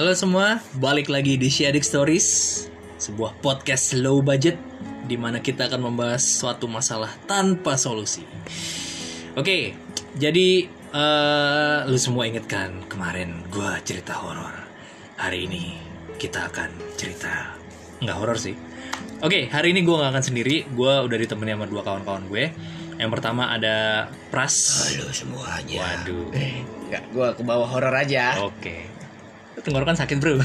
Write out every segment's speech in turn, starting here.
Halo semua, balik lagi di Shadik Stories, sebuah podcast low budget di mana kita akan membahas suatu masalah tanpa solusi. Oke, jadi eh, lu semua inget kan kemarin gua cerita horor. Hari ini kita akan cerita nggak horor sih. Oke, hari ini gua nggak akan sendiri. Gua udah ditemani sama dua kawan-kawan gue. Yang pertama ada Pras. Halo semuanya. Waduh. Enggak, gua ke bawah horor aja. Oke. Tenggorokan sakit bro.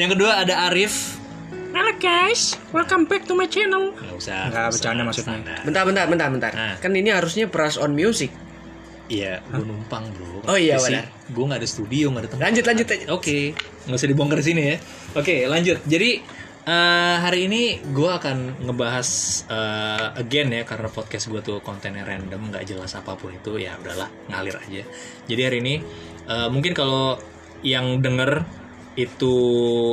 yang kedua ada Arif. Halo guys, welcome back to my channel. Nggak usah. Nggak, usah, bercanda maksudnya. standar. Bentar, bentar, bentar, bentar. Nah. Kan ini harusnya pras on music. Iya, gue numpang bro. Oh iya, benar. Gue nggak ada studio, nggak ada tempat. Lanjut, lanjut, lanjut. Oke, nggak usah dibongkar di sini ya. Oke, lanjut. Jadi eh, hari ini gue akan ngebahas eh, again ya karena podcast gue tuh kontennya random, nggak jelas apa pun itu ya udahlah ngalir aja. Jadi hari ini eh, mungkin kalau yang denger itu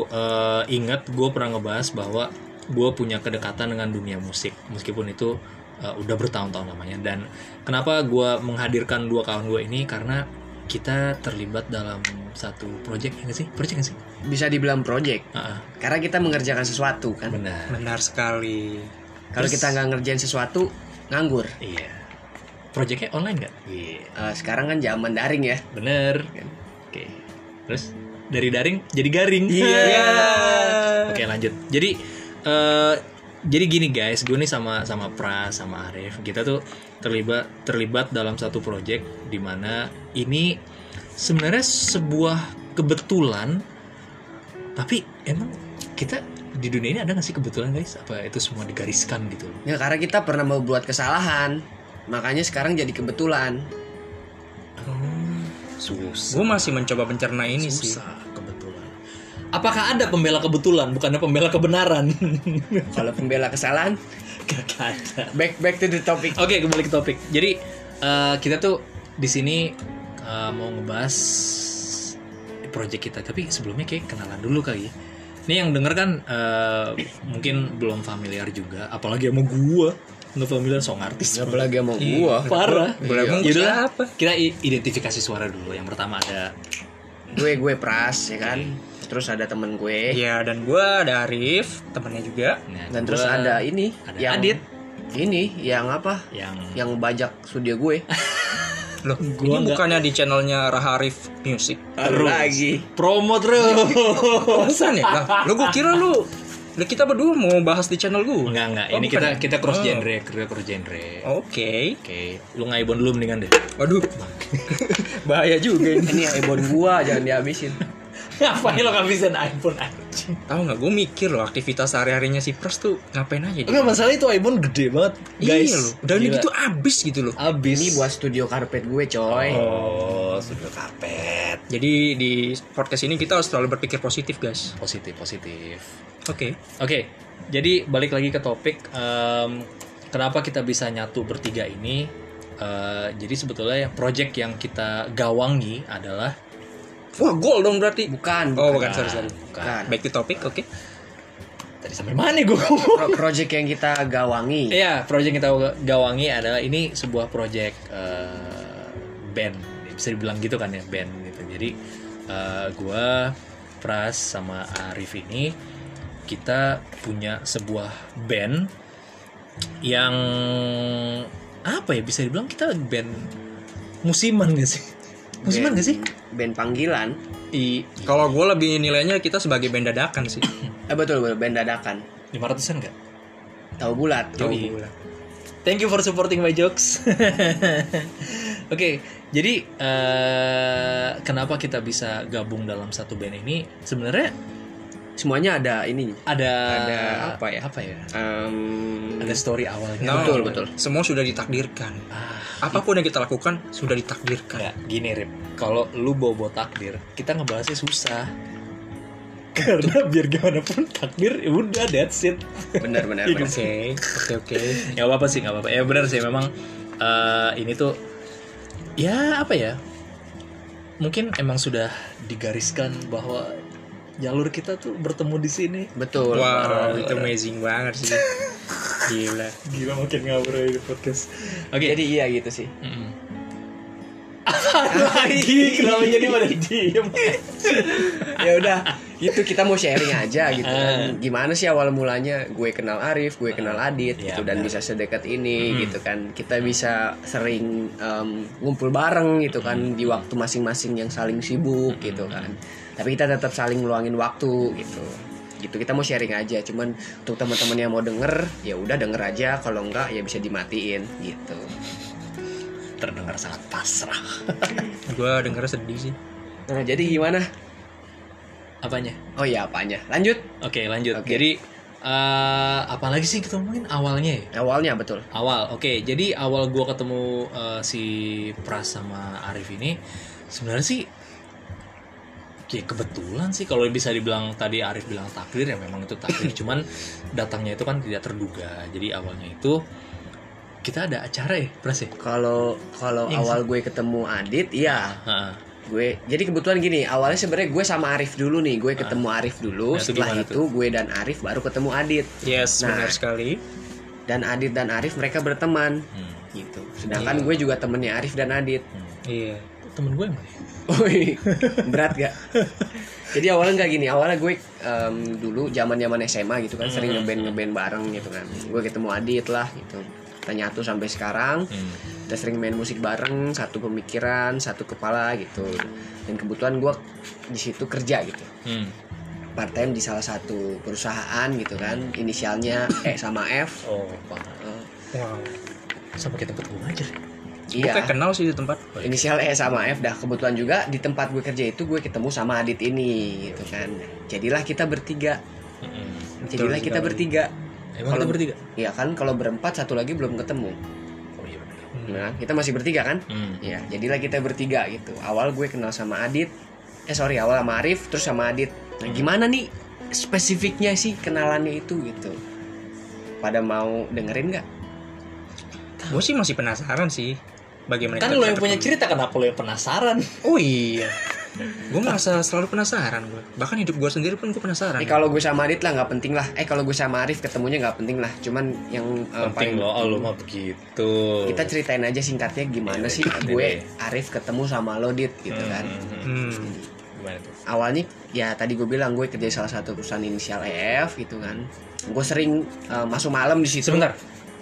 eh, ingat gue pernah ngebahas bahwa gue punya kedekatan dengan dunia musik meskipun itu eh, udah bertahun-tahun namanya dan kenapa gue menghadirkan dua kawan gue ini karena kita terlibat dalam satu project ya nggak sih project nggak sih Bisa dibilang project. Ah, ah, Karena kita mengerjakan sesuatu kan. benar Benar sekali. Kalau kita nggak ngerjain sesuatu, nganggur. iya projectnya online nggak iya Eh, sekarang kan zaman daring ya. bener oke terus dari daring jadi garing Iya. Oke lanjut. Jadi eh jadi gini guys, gue nih sama sama Pras sama Arif, kita tuh terlibat terlibat dalam satu project di mana ini sebenarnya sebuah kebetulan, tapi emang kita di dunia ini ada nggak sih kebetulan guys? Apa itu semua digariskan gitu? Ya karena kita pernah membuat kesalahan. Makanya sekarang jadi kebetulan. Susah. Gue masih mencoba mencerna ini sih. Susah kebetulan. Apakah ada pembela kebetulan, bukannya pembela kebenaran? Kalau pembela kesalahan, Gak ada. back back to the topic. Oke kembali ke topik. Jadi eh, kita tuh di sini eh, mau ngebahas project kita, tapi sebelumnya kayak kenalan dulu kali. ya. Ini yang denger kan eh, mungkin belum familiar juga, apalagi sama gua nggak familiar song artis. Apalagi sama gua. Parah. Boleh ngomong Yaudah, siapa? kita identifikasi suara dulu. Yang pertama ada Gue gue pras ya kan. Terus ada temen gue. Iya, dan gue ada Arif, temannya juga. nah, Dan terus gua- ada ini ada yang Adit Ini yang apa? yang Yang bajak studio gue. Loh, Gua ini bukannya di channelnya Raha Arif Music. terus lagi. promo terus. Bosan ya? Lah, lo gue kira lu Lah kita berdua mau bahas di channel gue. enggak enggak, Oh, ini bukan kita ya? kita cross Oh. genre, kita cross genre. Oke. Oke, lu ngaibon dulu mendingan deh. Waduh. Bahaya juga ini. Ini iPhone gua jangan dihabisin. Ngapain lo ngabisin iPhone anjing? Tahu nggak? Gue mikir loh aktivitas sehari-harinya si Pras tuh ngapain aja dia. Enggak masalah itu iPhone gede banget, guys. Iya loh. Dan Gila. gitu abis gitu loh. abis. Ini buat studio karpet gue, coy. Oh, sudah karpet. Jadi di podcast ini kita harus selalu berpikir positif guys. Positif, positif. Oke. Oke, jadi balik lagi ke topik. em, kenapa kita bisa nyatu bertiga ini? Eh, jadi sebetulnya yang project yang kita gawangi adalah Wah gol dong berarti. Bukan, Oh bukan. bukan sorry sorry. Bukan. Back to topic oke. tadi sampai mana gue? Pro- project yang kita gawangi. Iya, project yang kita gawangi adalah ini sebuah project eh, band, bisa dibilang gitu kan ya band. Jadi eh, gua, Pras sama Arif ini kita punya sebuah band yang apa ya bisa dibilang kita band musiman gak sih? Musiman gak sih? Band panggilan. I Kalau gue lebih nilainya kita sebagai band dadakan sih. Eh betul, betul band dadakan. 500-an gak? Tahu bulat. Yoi. Thank you for supporting my jokes. Oke, jadi eh, kenapa kita bisa gabung dalam satu band ini? Sebenarnya Semuanya ada ini. ada Ada apa ya? Apa ya? Em, Ada story awalnya. No, Betul, betul. Semua sudah ditakdirkan. Ah, Apa pun yang kita lakukan sudah ditakdirkan. Nggak, gini Rip. Kalau lu bawa takdir, kita ngebahasnya susah. Karena biar gimana pun takdir, ya udah that's it. benar benar. Oke, oke, oke. ya apa sih nggak apa-apa ya benar sih memang eh, ini tuh ya apa ya mungkin emang sudah digariskan bahwa jalur kita tuh bertemu di sini Betul. Wow, itu amazing banget sih. Gila. gila makin ngawur ya di podcast oke Jadi iya gitu sih. Mm-mm. lagi kenapa jadi pada diem ya udah itu kita mau sharing aja gitu kan. gimana sih awal mulanya? Gue kenal Arif gue kenal Adit Ya, gitu dan bisa sedekat ini gitu kan. Kita bisa sering em, ngumpul bareng gitu kan di waktu masing-masing yang saling sibuk gitu kan. Tapi kita tetap saling ngeluangin waktu gitu. Gitu kita mau sharing aja. Cuman untuk teman-teman yang mau denger ya udah denger aja. Kalau enggak ya bisa dimatiin gitu. Terdengar sangat pasrah. Gue denger sedih sih. nah jadi gimana apanya? Oh iya apanya? Lanjut. Oke lanjut. Oke. jadi eh apa lagi sih kita ngomongin awalnya ya? Awalnya betul. Awal oke. Jadi awal gua ketemu eh, si Pras sama Arif ini sebenarnya sih ya kebetulan sih. Kalau bisa dibilang tadi Arif bilang takdir ya memang itu takdir. Cuman datangnya itu kan tidak terduga. Jadi awalnya itu kita ada acara ya Pras ya? Kalau kalau Yang awal gue ketemu Adit iya. Ha-ha. Gue jadi kebetulan gini awalnya sebenarnya gue sama Arif dulu nih gue ketemu Arif dulu Nah, itu setelah gimana itu gue dan Arif baru ketemu Adit Yes, Nah. benar sekali. dan Adit dan Arif mereka berteman Hmm. gitu sedangkan gue juga temennya Arif dan Adit Iya. temen gue emang berat gak? Jadi awalnya nggak gini, awalnya gue em, dulu zaman zaman SMA gitu kan sering ngeband ngeband bareng gitu kan. Gue ketemu Adit lah gitu. Kita nyatu sampai sekarang. Hmm. Kita sering main musik bareng, satu pemikiran, satu kepala gitu. Dan kebetulan gue di situ kerja gitu. Hmm. Part time di salah satu perusahaan gitu kan. Inisialnya E sama F. oh Eh, Wow. sampai kita ketemu aja Gue iya. kayak kenal sih di tempat. Inisial E sama F dah kebetulan juga di tempat gue kerja itu gue ketemu sama Adit ini gitu kan. Jadilah kita bertiga. Hmm. Betul Jadilah kita sekali. bertiga. Emang Kalau- kita bertiga Ya kan kalau berempat satu lagi belum ketemu. oh iya benar Nah, kita masih bertiga kan? Hmm. Ya, jadilah kita bertiga gitu. Awal gue kenal sama Adit. Eh sorry, awal sama Arif terus sama Adit. Nah, gimana nih spesifiknya sih kenalannya itu gitu? Pada mau dengerin nggak? Gue sih masih penasaran sih. Bagaimana kan lo yang punya cerita kenapa lo yang penasaran Oh iya. Gue merasa selalu penasaran gue. Bahkan hidup gue sendiri pun gue penasaran. Eh kalau gue sama Adit lah nggak penting lah. Eh kalau gue sama Arif ketemunya nggak penting lah. Cuman yang eh, penting paling- lo oh lo mah begitu kita ceritain aja singkatnya gimana Iya, sih iya. gue Arif ketemu sama lo Dit gitu Hmm, kan. hmm, hmm. Hmm. gimana tuh awalnya ya tadi gue bilang gue kerja di salah satu perusahaan inisial EF gitu kan gue sering uh, masuk malam di situ sebentar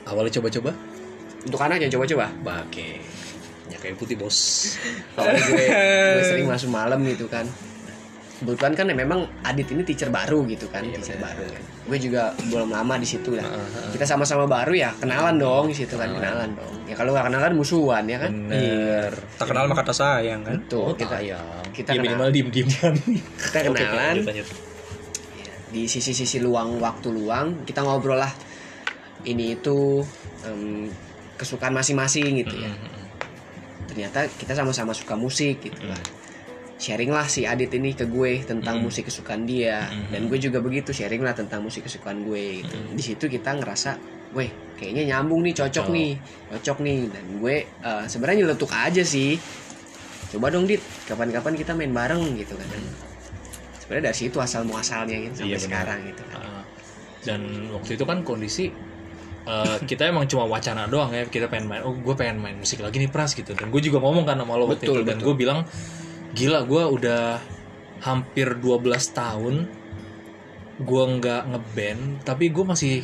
awalnya coba-coba untuk anak jangan coba-coba Bake minyak kayu putih bos. Awalnya gue, gue sering masuk malam gitu kan. Kebetulan kan ya memang Adit ini teacher baru gitu kan Iya, teacher baru. Kan gue juga belum lama di situ lah. Kita sama-sama baru ya kenalan dong di situ kan kenalan. dong. Ya kalau nggak kenalan musuhan ya kan? Bener. Tak kenal maka kata sayang kan. tuh oh kita kita kita ya minimal diem diem kan kita kenalan. di sisi-sisi luang waktu luang kita ngobrol lah. Ini itu em, kesukaan masing-masing gitu ya ternyata kita sama-sama suka musik gitu lah sharing lah si Adit ini ke gue tentang Hmm. musik kesukaan dia. Hmm. dan gue juga begitu sharing lah tentang musik kesukaan gue gitu. Di situ kita ngerasa weh kayaknya nyambung nih cocok Oh. nih cocok nih. Dan gue eh, sebenarnya nyeletuk aja sih. Coba dong dit kapan-kapan kita main bareng gitu kan. Sebenarnya dari situ asal muasalnya gitu sampai Iya, sekarang gitu kan. Uh, dan waktu itu kan kondisi uh, kita emang cuma wacana doang ya kita pengen main oh gue pengen main musik lagi nih pras gitu. Dan gue juga ngomong kan sama lo waktu Betul, itu dan gue bilang gila gue udah hampir 12 tahun gue nggak ngeband tapi gue masih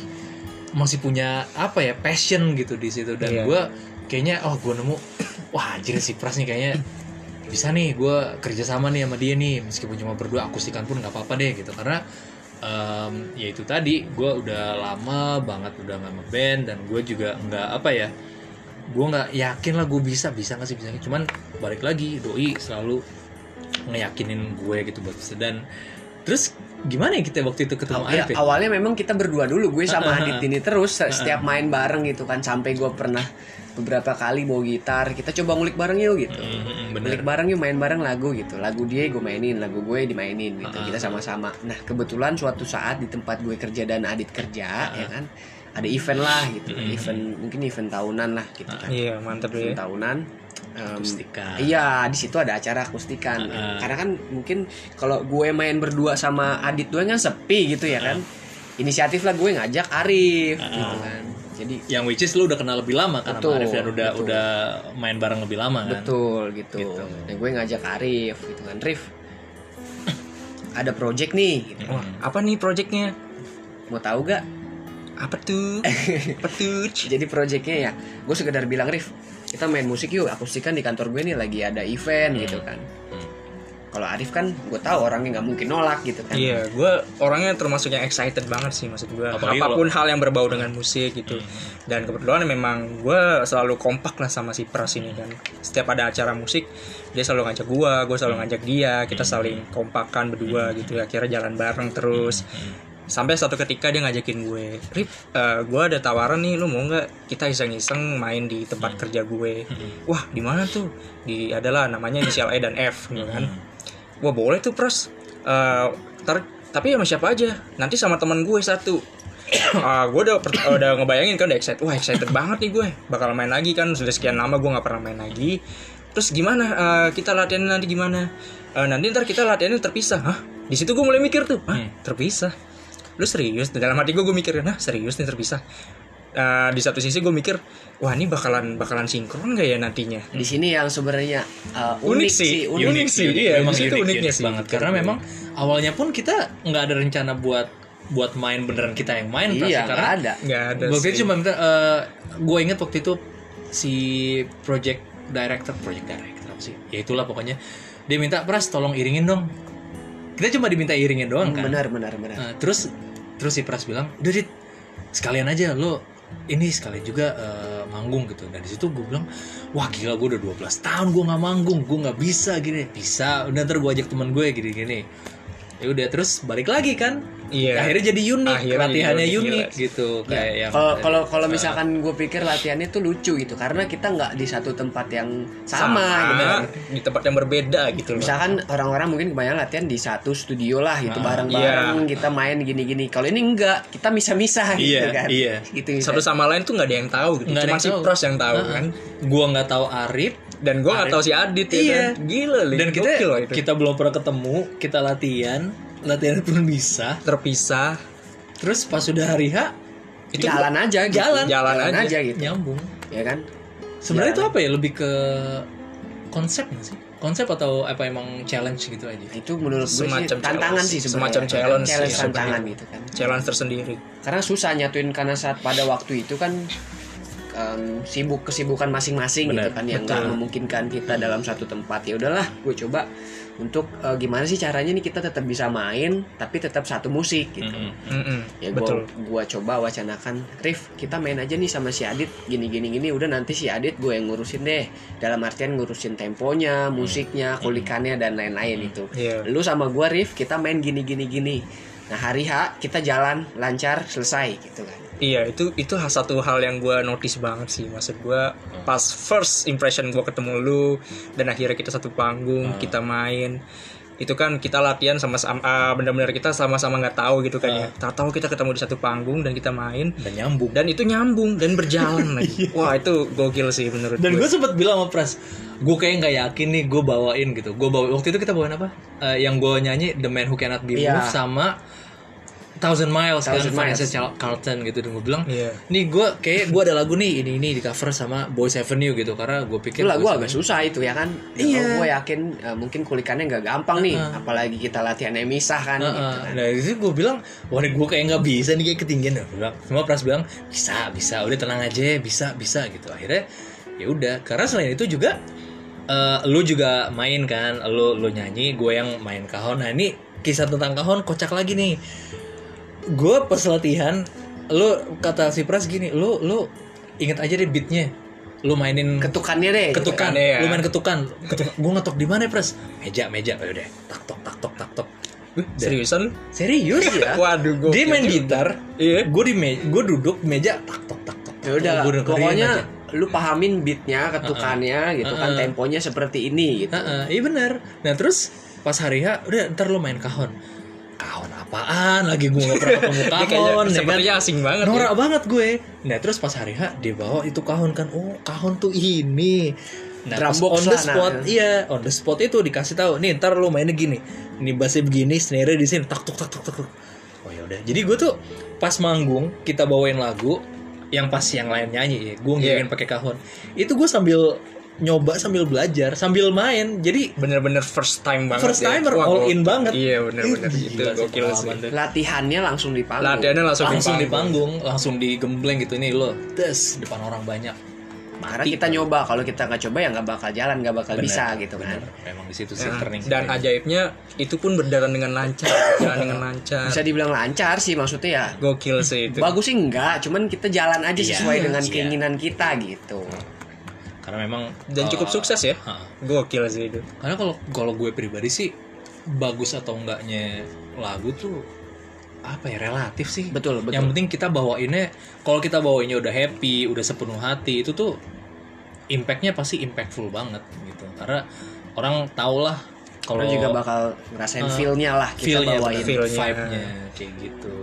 masih punya apa ya passion gitu di situ. Dan Iya. gue kayaknya oh gue nemu wah anjir si pras nih kayaknya bisa nih gue kerjasama nih sama dia nih meskipun cuma berdua akustikan pun nggak apa-apa deh gitu. Karena em, ya itu tadi gue udah lama banget udah nggak ngeband dan gue juga nggak apa ya gue nggak yakin lah gue bisa bisa nggak sih bisa nggak? cuman balik lagi doi selalu ngeyakinin gue gitu buat bisa dan terus gimana ya kita waktu itu ketemu ya, Arif ya? awalnya memang kita berdua dulu gue sama Adit ini terus se- setiap main bareng gitu kan sampai gue pernah beberapa kali bawa gitar kita coba ngulik bareng yuk gitu Mm, bener ngulik bareng yuk main bareng lagu gitu lagu dia gue mainin lagu gue dimainin gitu Ah, kita sama-sama nah kebetulan suatu saat di tempat gue kerja dan Adit kerja ya kan ada event lah gitu Mm, event mungkin event tahunan lah gitu kan Iya, mantap deh. event tahunan em, Akustikan. Iya, di situ ada acara akustikan. Heeh. Karena kan mungkin kalau gue main berdua sama Adit doang kan sepi gitu ya kan. Inisiatif lah gue ngajak Arif gitu kan. Jadi Yang which is lu udah kenal lebih lama kan Betul, sama Arif dan udah betul. udah main bareng lebih lama kan. betul gitu. Gitu. Dan gue ngajak Arif gitu kan, Rif. ada project nih, gitu. Wah, apa nih projectnya? mau tahu gak? Apa tuh? apa tuh? Jadi projectnya ya, gue sekedar bilang Rif, kita main musik yuk, akustikan di kantor gue nih lagi ada event gitu kan. Hmm. Kalau Arif kan, gue tahu orangnya nggak mungkin nolak gitu kan. Iya, gue orangnya termasuk yang excited banget sih maksud gue. Apalagi Apa pun hal yang berbau dengan musik gitu. Dan kebetulan memang gue selalu kompak lah sama si Pras ini kan. Setiap ada acara musik, dia selalu ngajak gue, gue selalu ngajak dia. Kita saling kompakan berdua gitu. Akhirnya jalan bareng terus. Sampai satu ketika dia ngajakin gue, Rip, eh, gue ada tawaran nih, lu mau nggak kita iseng-iseng main di tempat kerja gue? Wah, di mana tuh? Di adalah namanya inisial E dan F, gitu kan? Wah boleh tuh pros. Eh, ntar tapi sama siapa aja? Nanti sama teman gue satu. Ah, gue udah udah ngebayangin kan udah excited. Wah excited banget nih gue. Bakal main lagi kan sudah sekian lama gue nggak pernah main lagi. Terus gimana? Eh, kita latihan nanti gimana? Eh, nanti ntar kita latihannya terpisah. Hah? Di situ gue mulai mikir tuh. Hah? Terpisah? Lu serius? Dalam hati gue gue mikir, nah serius nih terpisah. Eh, di satu sisi gue mikir, wah ini bakalan bakalan sinkron gak ya nantinya? Di sini yang sebenarnya uh, Unik unik, sih, sih, unik. unik sih. Iya, memang unik, uniknya unik sih. banget karena memang awalnya pun kita nggak ada rencana buat buat main beneran kita yang main pasti Iya, karena nggak ada. Nggak ada waktu itu cuma minta eh, gue inget waktu itu si project director project director apa sih ya itulah pokoknya dia minta pras tolong iringin dong kita cuma diminta iringin doang kan Benar, benar, benar. Nah, terus terus si Pras bilang, "Udah, Dit, sekalian aja lo ini sekalian juga eh, manggung gitu." Dan di situ gue bilang, "Wah, gila gue udah 12 tahun gue nggak manggung, gue nggak bisa gini." Bisa, udah ntar gue ajak teman gue gini-gini. Ya udah terus balik lagi kan. Iya. Akhirnya jadi unik, Akhirnya latihannya jadi unik, unik gitu kayak yang Kalau kalau kalau misalkan gue pikir latihannya tuh lucu gitu karena kita nggak di satu tempat yang sama, gitu. di tempat yang berbeda gitu loh. Misalkan orang-orang mungkin kebanyakan latihan di satu studio lah gitu Ah, bareng-bareng kita main gini-gini. Kalau ini enggak, kita misah-misah gitu Iya, kan. iya. Gitu satu sama lain tuh nggak ada yang tahu gitu. Cuma yang si. Pros yang tahu Heeh. kan. Gua nggak tahu Arif Dan gue tahu si Adit ya Iya. kan. Gila Li. dan kita Gokil itu. kita belum pernah ketemu, kita latihan, latihan pun bisa. terpisah. Terus pas sudah hari H itu jalan aja gitu. Jalan. Jalan aja. gitu. nyambung. Ya kan? Sebenarnya itu Jalan. apa ya? Lebih ke konsep nggak sih? Konsep atau apa emang challenge gitu aja? Itu menurut gue sih Semacam tantangan challenge. sih sebenarnya. Semacam challenge challenge sih tantangan gitu kan. Challenge tersendiri. Karena susah nyatuin karena saat pada waktu itu kan em, sibuk kesibukan masing-masing gitu kan yang nggak memungkinkan kita dalam satu tempat. Ya udahlah gue coba untuk eh, gimana sih caranya nih kita tetap bisa main tapi tetap satu musik gitu. Mm-mm. ya gua Betul. gua coba wacanakan Rif kita main aja nih sama si Adit. Gini gini gini udah nanti si Adit gue yang ngurusin deh. Dalam artian ngurusin temponya musiknya kulikannya dan lain-lain itu. Iya. lu sama gua Rif kita main gini gini gini nah hari H kita jalan lancar selesai gitu kan. Iya itu itu satu hal yang gue notice banget sih. Maksud gue pas first impression gue ketemu lu dan akhirnya kita satu panggung kita main itu kan kita latihan sama sama ah, benar-benar kita sama-sama nggak tahu gitu kan ya tak tahu kita ketemu di satu panggung dan kita main Dan nyambung. dan itu nyambung dan berjalan lagi wah itu gokil sih menurut Dan gue sempet bilang sama Pras, gue kayak nggak yakin nih gue bawain gitu. Gue bawa waktu itu kita bawain apa? Eh, yang gue nyanyi The Man Who Cannot Be Iya. Moved sama Thousand Miles Thousand kan Miles. Vanessa Carlton gitu dan gue bilang Iya. nih gue kayak gue ada lagu nih ini ini di cover sama Boys Avenue gitu karena gue pikir itu lah gue agak susah itu ya kan Iya. gue yakin eh, mungkin kulikannya nggak gampang nih apalagi kita latihannya misah kan Heeh. gitu kan. Nah itu gue bilang, wah gue kayak nggak bisa nih kayak ketinggian. Nah, gue bilang, semua pras bilang bisa, bisa, udah tenang aja, bisa, bisa gitu. Akhirnya ya udah, karena selain itu juga eh lu juga main kan, lu lu nyanyi, gue yang main kahon. Nah ini kisah tentang kahon kocak lagi nih. Gue pas latihan, lu kata si pras gini, lu lu inget aja deh beatnya, lu mainin ketukannya deh gitu ketukan, ya. lu main ketukan, ketukan. gue ngetok di mana pras? Meja, meja, ayo deh, tak tok, tak tok, tak tok. Seriusan Serius ya? waduh gue Dia main gitar, iya gue di meja, gue duduk meja tak tok tak tok. ya udah pokoknya aja. lu pahamin beatnya ketukannya gitu kan Heeh. temponya seperti ini gitu iya benar. Nah terus pas hari H udah ntar lu main kahon. Kahon apaan? Lagi gue gak pernah ketemu kahon, ya kan? sepertinya asing banget ya. Norak banget gue. Nah terus pas hari H dia bawa itu kahon kan. Oh kahon tuh ini. Nah Drum box on the nah. spot, iya on the spot itu dikasih tahu. Nih ntar lu mainnya gini. Ini bassnya begini, snare di sini, tak tuk tak tuk tak tuk. Oh ya udah. Jadi gue tuh pas manggung kita bawain lagu, yang pas yang lain nyanyi ya gue Iya. ngiringin pakai kahon itu gue sambil nyoba sambil belajar sambil main. Jadi bener-bener first time banget First ya. timer, Wah, all in banget. iya bener-bener. Ih, itu gila sih, gokil sih. latihannya langsung di panggung. Latihannya langsung, langsung di di panggung. panggung langsung digembleng gitu. Nih lo des depan orang banyak. Karena kita nyoba. Kalau kita nggak coba ya nggak bakal jalan nggak bakal Bener, bisa gitu kan. bener. memang di situ sih Nah, turning dan ajaibnya itu pun berjalan dengan lancar jalan dengan lancar. Bisa dibilang lancar sih maksudnya ya. Gokil sih itu. Bagus sih enggak cuman kita jalan aja Iya, sesuai dengan iya. keinginan kita gitu karena memang dan cukup uh, sukses ya. ha. gokil sih itu. Karena kalau kalau gue pribadi sih bagus atau enggaknya lagu tuh apa ya relatif sih. Betul betul. Yang penting kita bawainnya kalau kita bawainnya udah happy udah sepenuh hati itu tuh impactnya pasti impactful banget gitu. Karena orang tau lah kalau juga bakal ngerasain Uh, feel-nya lah kita feel-nya, bawain. Feel-nya. vibe-nya kayak gitu.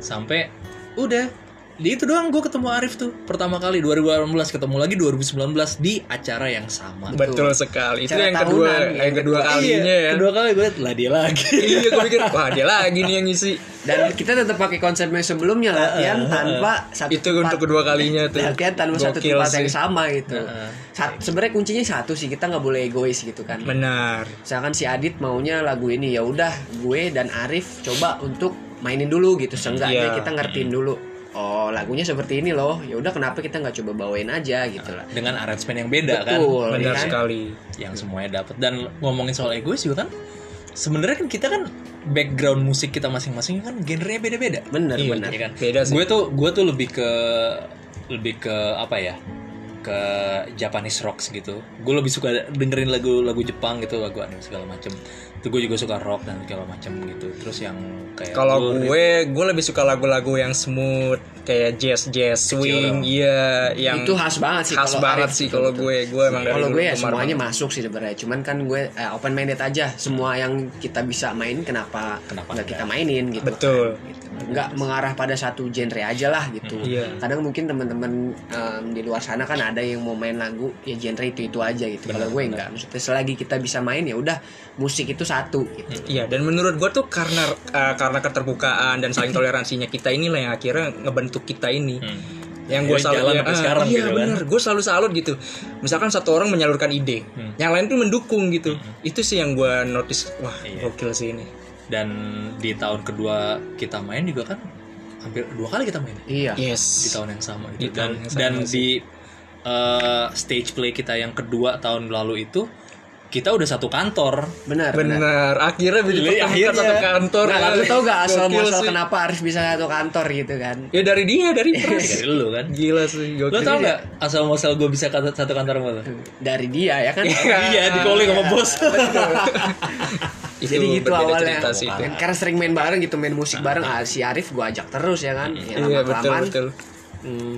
Sampai udah di itu doang gue ketemu Arif tuh pertama kali 2018 ketemu lagi 2019 di acara yang sama. Betul sekali. Itu yang kedua tahunan, yang yang kedua kedua. kalinya iya, ya. kedua kali gue lah dia lagi. Iya gue pikir wah dia lagi nih yang ngisi. Dan kita tetap pakai konsepnya sebelumnya latihan tanpa satu itu tempat. untuk kedua kalinya tuh. Latihan tanpa satu tempat sih. yang sama gitu. Heeh. Sat- sebenarnya kuncinya satu sih kita nggak boleh egois gitu kan. Benar. Misalkan si Adit maunya lagu ini ya udah gue dan Arif coba untuk mainin dulu gitu. Seenggaknya Iya. kita ngertiin dulu oh lagunya seperti ini loh. Ya udah kenapa kita nggak coba bawain aja gitu lah. Dengan arrangement yang beda kan? Betul. benar kan? sekali. Yang semuanya dapat dan ngomongin soal egois juga kan sebenarnya kan kita kan background musik kita masing-masing kan genrenya beda-beda. Bener Iya, bener. ya kan? Beda sih. Gue tuh gue tuh lebih ke lebih ke apa ya ke Japanese rocks gitu gue lebih suka dengerin lagu lagu Jepang gitu lagu anime segala macem itu gue juga suka rock dan segala macem gitu terus yang kayak kalau gue gue lebih suka lagu-lagu yang smooth kayak jazz jazz swing iya yang itu khas banget sih khas kalau banget Arif. sih kalau gue gue emang dari kalau gue ya semuanya banget. masuk sih sebenarnya cuman kan gue eh, open minded aja semua yang kita bisa main kenapa Kenapa nggak enggak? kita mainin gitu Betul. kan, gitu. Nggak mengarah pada satu genre aja lah gitu Iya. kadang mungkin teman-teman em, di luar sana kan ada yang mau main lagu ya genre itu itu aja gitu kalau gue enggak maksudnya selagi kita bisa main ya udah musik itu satu gitu Iya dan menurut gue tuh karena eh, karena keterbukaan dan saling toleransinya kita inilah yang akhirnya ngebentuk kita ini. Hmm. Yang gue selalu jalan ya, ah, sekarang iya gitu kan. bener, gue selalu salut gitu. Misalkan satu orang menyalurkan ide, Hmm. yang lain tuh mendukung gitu. Itu sih yang gue notice, wah Iya. gokil sih ini. Dan di tahun kedua kita main juga kan hampir dua kali kita main iya. Di Yes. tahun yang sama Di gitu dan tahun yang sama dan sih. di eh, stage play kita yang kedua tahun lalu itu kita udah satu kantor. Benar benar. Akhirnya bisa dipertemukan akhirnya- satu kantor. nah lu tau gak asal Gokil muasal sih. kenapa Arif bisa satu kantor gitu kan? Ya dari dia, dari Pras. dari lu kan. Gila sih, lo gokil. tau nggak asal muasal gue bisa satu kantor sama lo dari dia ya kan? Iya di calling sama bos Itu Jadi gitu awalnya. sih itu. Kan Karena sering main bareng gitu Main musik bareng ah, Si Arif gue ajak terus ya kan? Ya, Iya betul betul. hmm,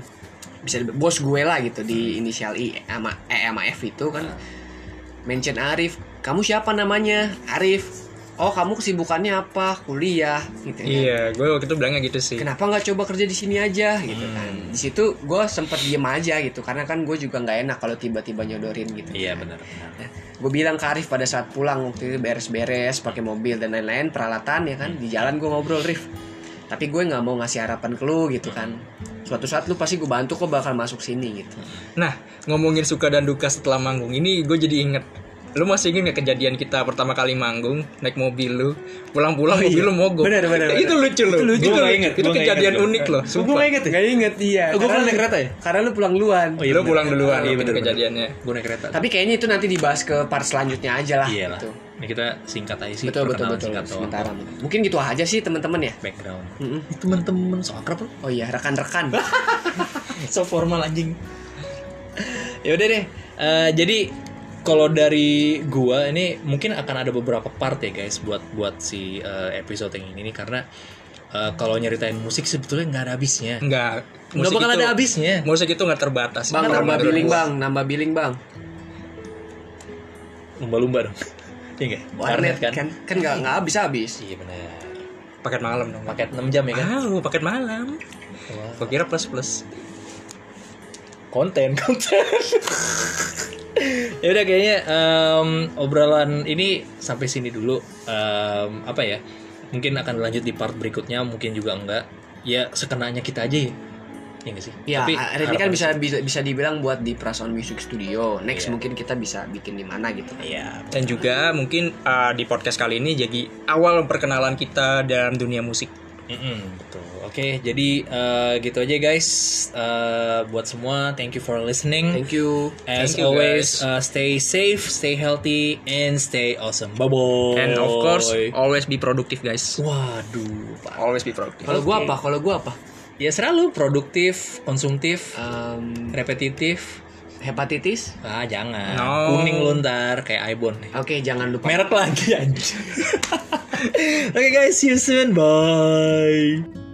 Bisa bos gue lah gitu Di inisial I sama E sama F itu kan. Mention Arif. Kamu siapa namanya? Arif Oh kamu kesibukannya apa? Kuliah gitu kan. Iya, gue waktu itu bilangnya gitu sih. Kenapa nggak coba kerja di sini aja gitu Hmm. kan? Di situ gue sempet diem aja gitu, karena kan gue juga nggak enak kalau tiba-tiba nyodorin gitu. iya benar benar gue bilang ke Arif pada saat pulang waktu itu beres-beres pakai mobil dan lain-lain peralatan ya kan di jalan gue ngobrol Rif tapi gue nggak mau ngasih harapan ke lu gitu kan suatu saat lu pasti gue bantu kok bakal masuk sini gitu Nah, ngomongin suka dan duka setelah manggung ini gue jadi inget Lu masih inget gak kejadian kita pertama kali manggung Naik mobil lu Pulang-pulang Oh, mobil iya. lu mogok? Bener, bener, Itu bener. lucu lu. Itu lucu. Itu, Gua inget, Itu gua kejadian inget. unik loh gue Sumpah. nggak inget nggak inget iya. Oh, gue pernah naik kereta ya? karena lu pulang duluan. Oh, iya, Lu pulang duluan. Iya, itu bener, kejadiannya. Gue naik kereta. Tapi kayaknya itu nanti dibahas ke part selanjutnya aja lah iya lah. gitu. ini kita singkat aja sih betul betul betul. singkat doang. sementara. Mungkin gitu aja sih teman-teman ya? Background. Teman-teman so akrab lo oh iya rekan-rekan. So formal anjing. Ya udah deh. Eh, jadi kalau dari gua ini mungkin akan ada beberapa part ya guys buat buat si eh, episode yang ini nih. Karena eh, kalau nyeritain musik sebetulnya nggak ada habisnya. Enggak nggak bakal ada habisnya. Musik itu gak terbatas. Bang nambah billing bang. Nambah billing bang. Lumba-lumba dong. Iya nggak? Warnet kan? kan? Kan nggak nggak habis habis iya benar. Paket malam dong. Paket 6 jam ya kan? Ah, paket malam. Gue kira plus plus konten konten ya udah kayaknya em, obrolan ini sampai sini dulu Em, apa ya mungkin akan lanjut di part berikutnya mungkin juga enggak ya sekenanya kita aja ya ya nggak sih Ya, Tapi ini kan bisa bisa bisa dibilang buat di Prasound Music Studio. Next Iya. mungkin kita bisa bikin di mana gitu. Iya. Dan juga mungkin uh, di podcast kali ini jadi awal perkenalan kita dalam dunia musik. Mm-mm, betul. Oke, jadi eh, gitu aja guys. Eh, buat semua, thank you for listening. Thank you. As Thank you, always, guys. uh, stay safe, stay healthy, and stay awesome. Bye bye. And of course, always be productive guys. waduh, Pak. Always be productive. Kalau gua Oke. apa? Kalau gua apa? Ya selalu produktif, konsumtif, Em, repetitif. hepatitis. Ah jangan. No. Kuning lu ntar kayak Ibon nih. Oke, jangan lupa. Merek lagi anjir. Oke guys, see you soon. Bye.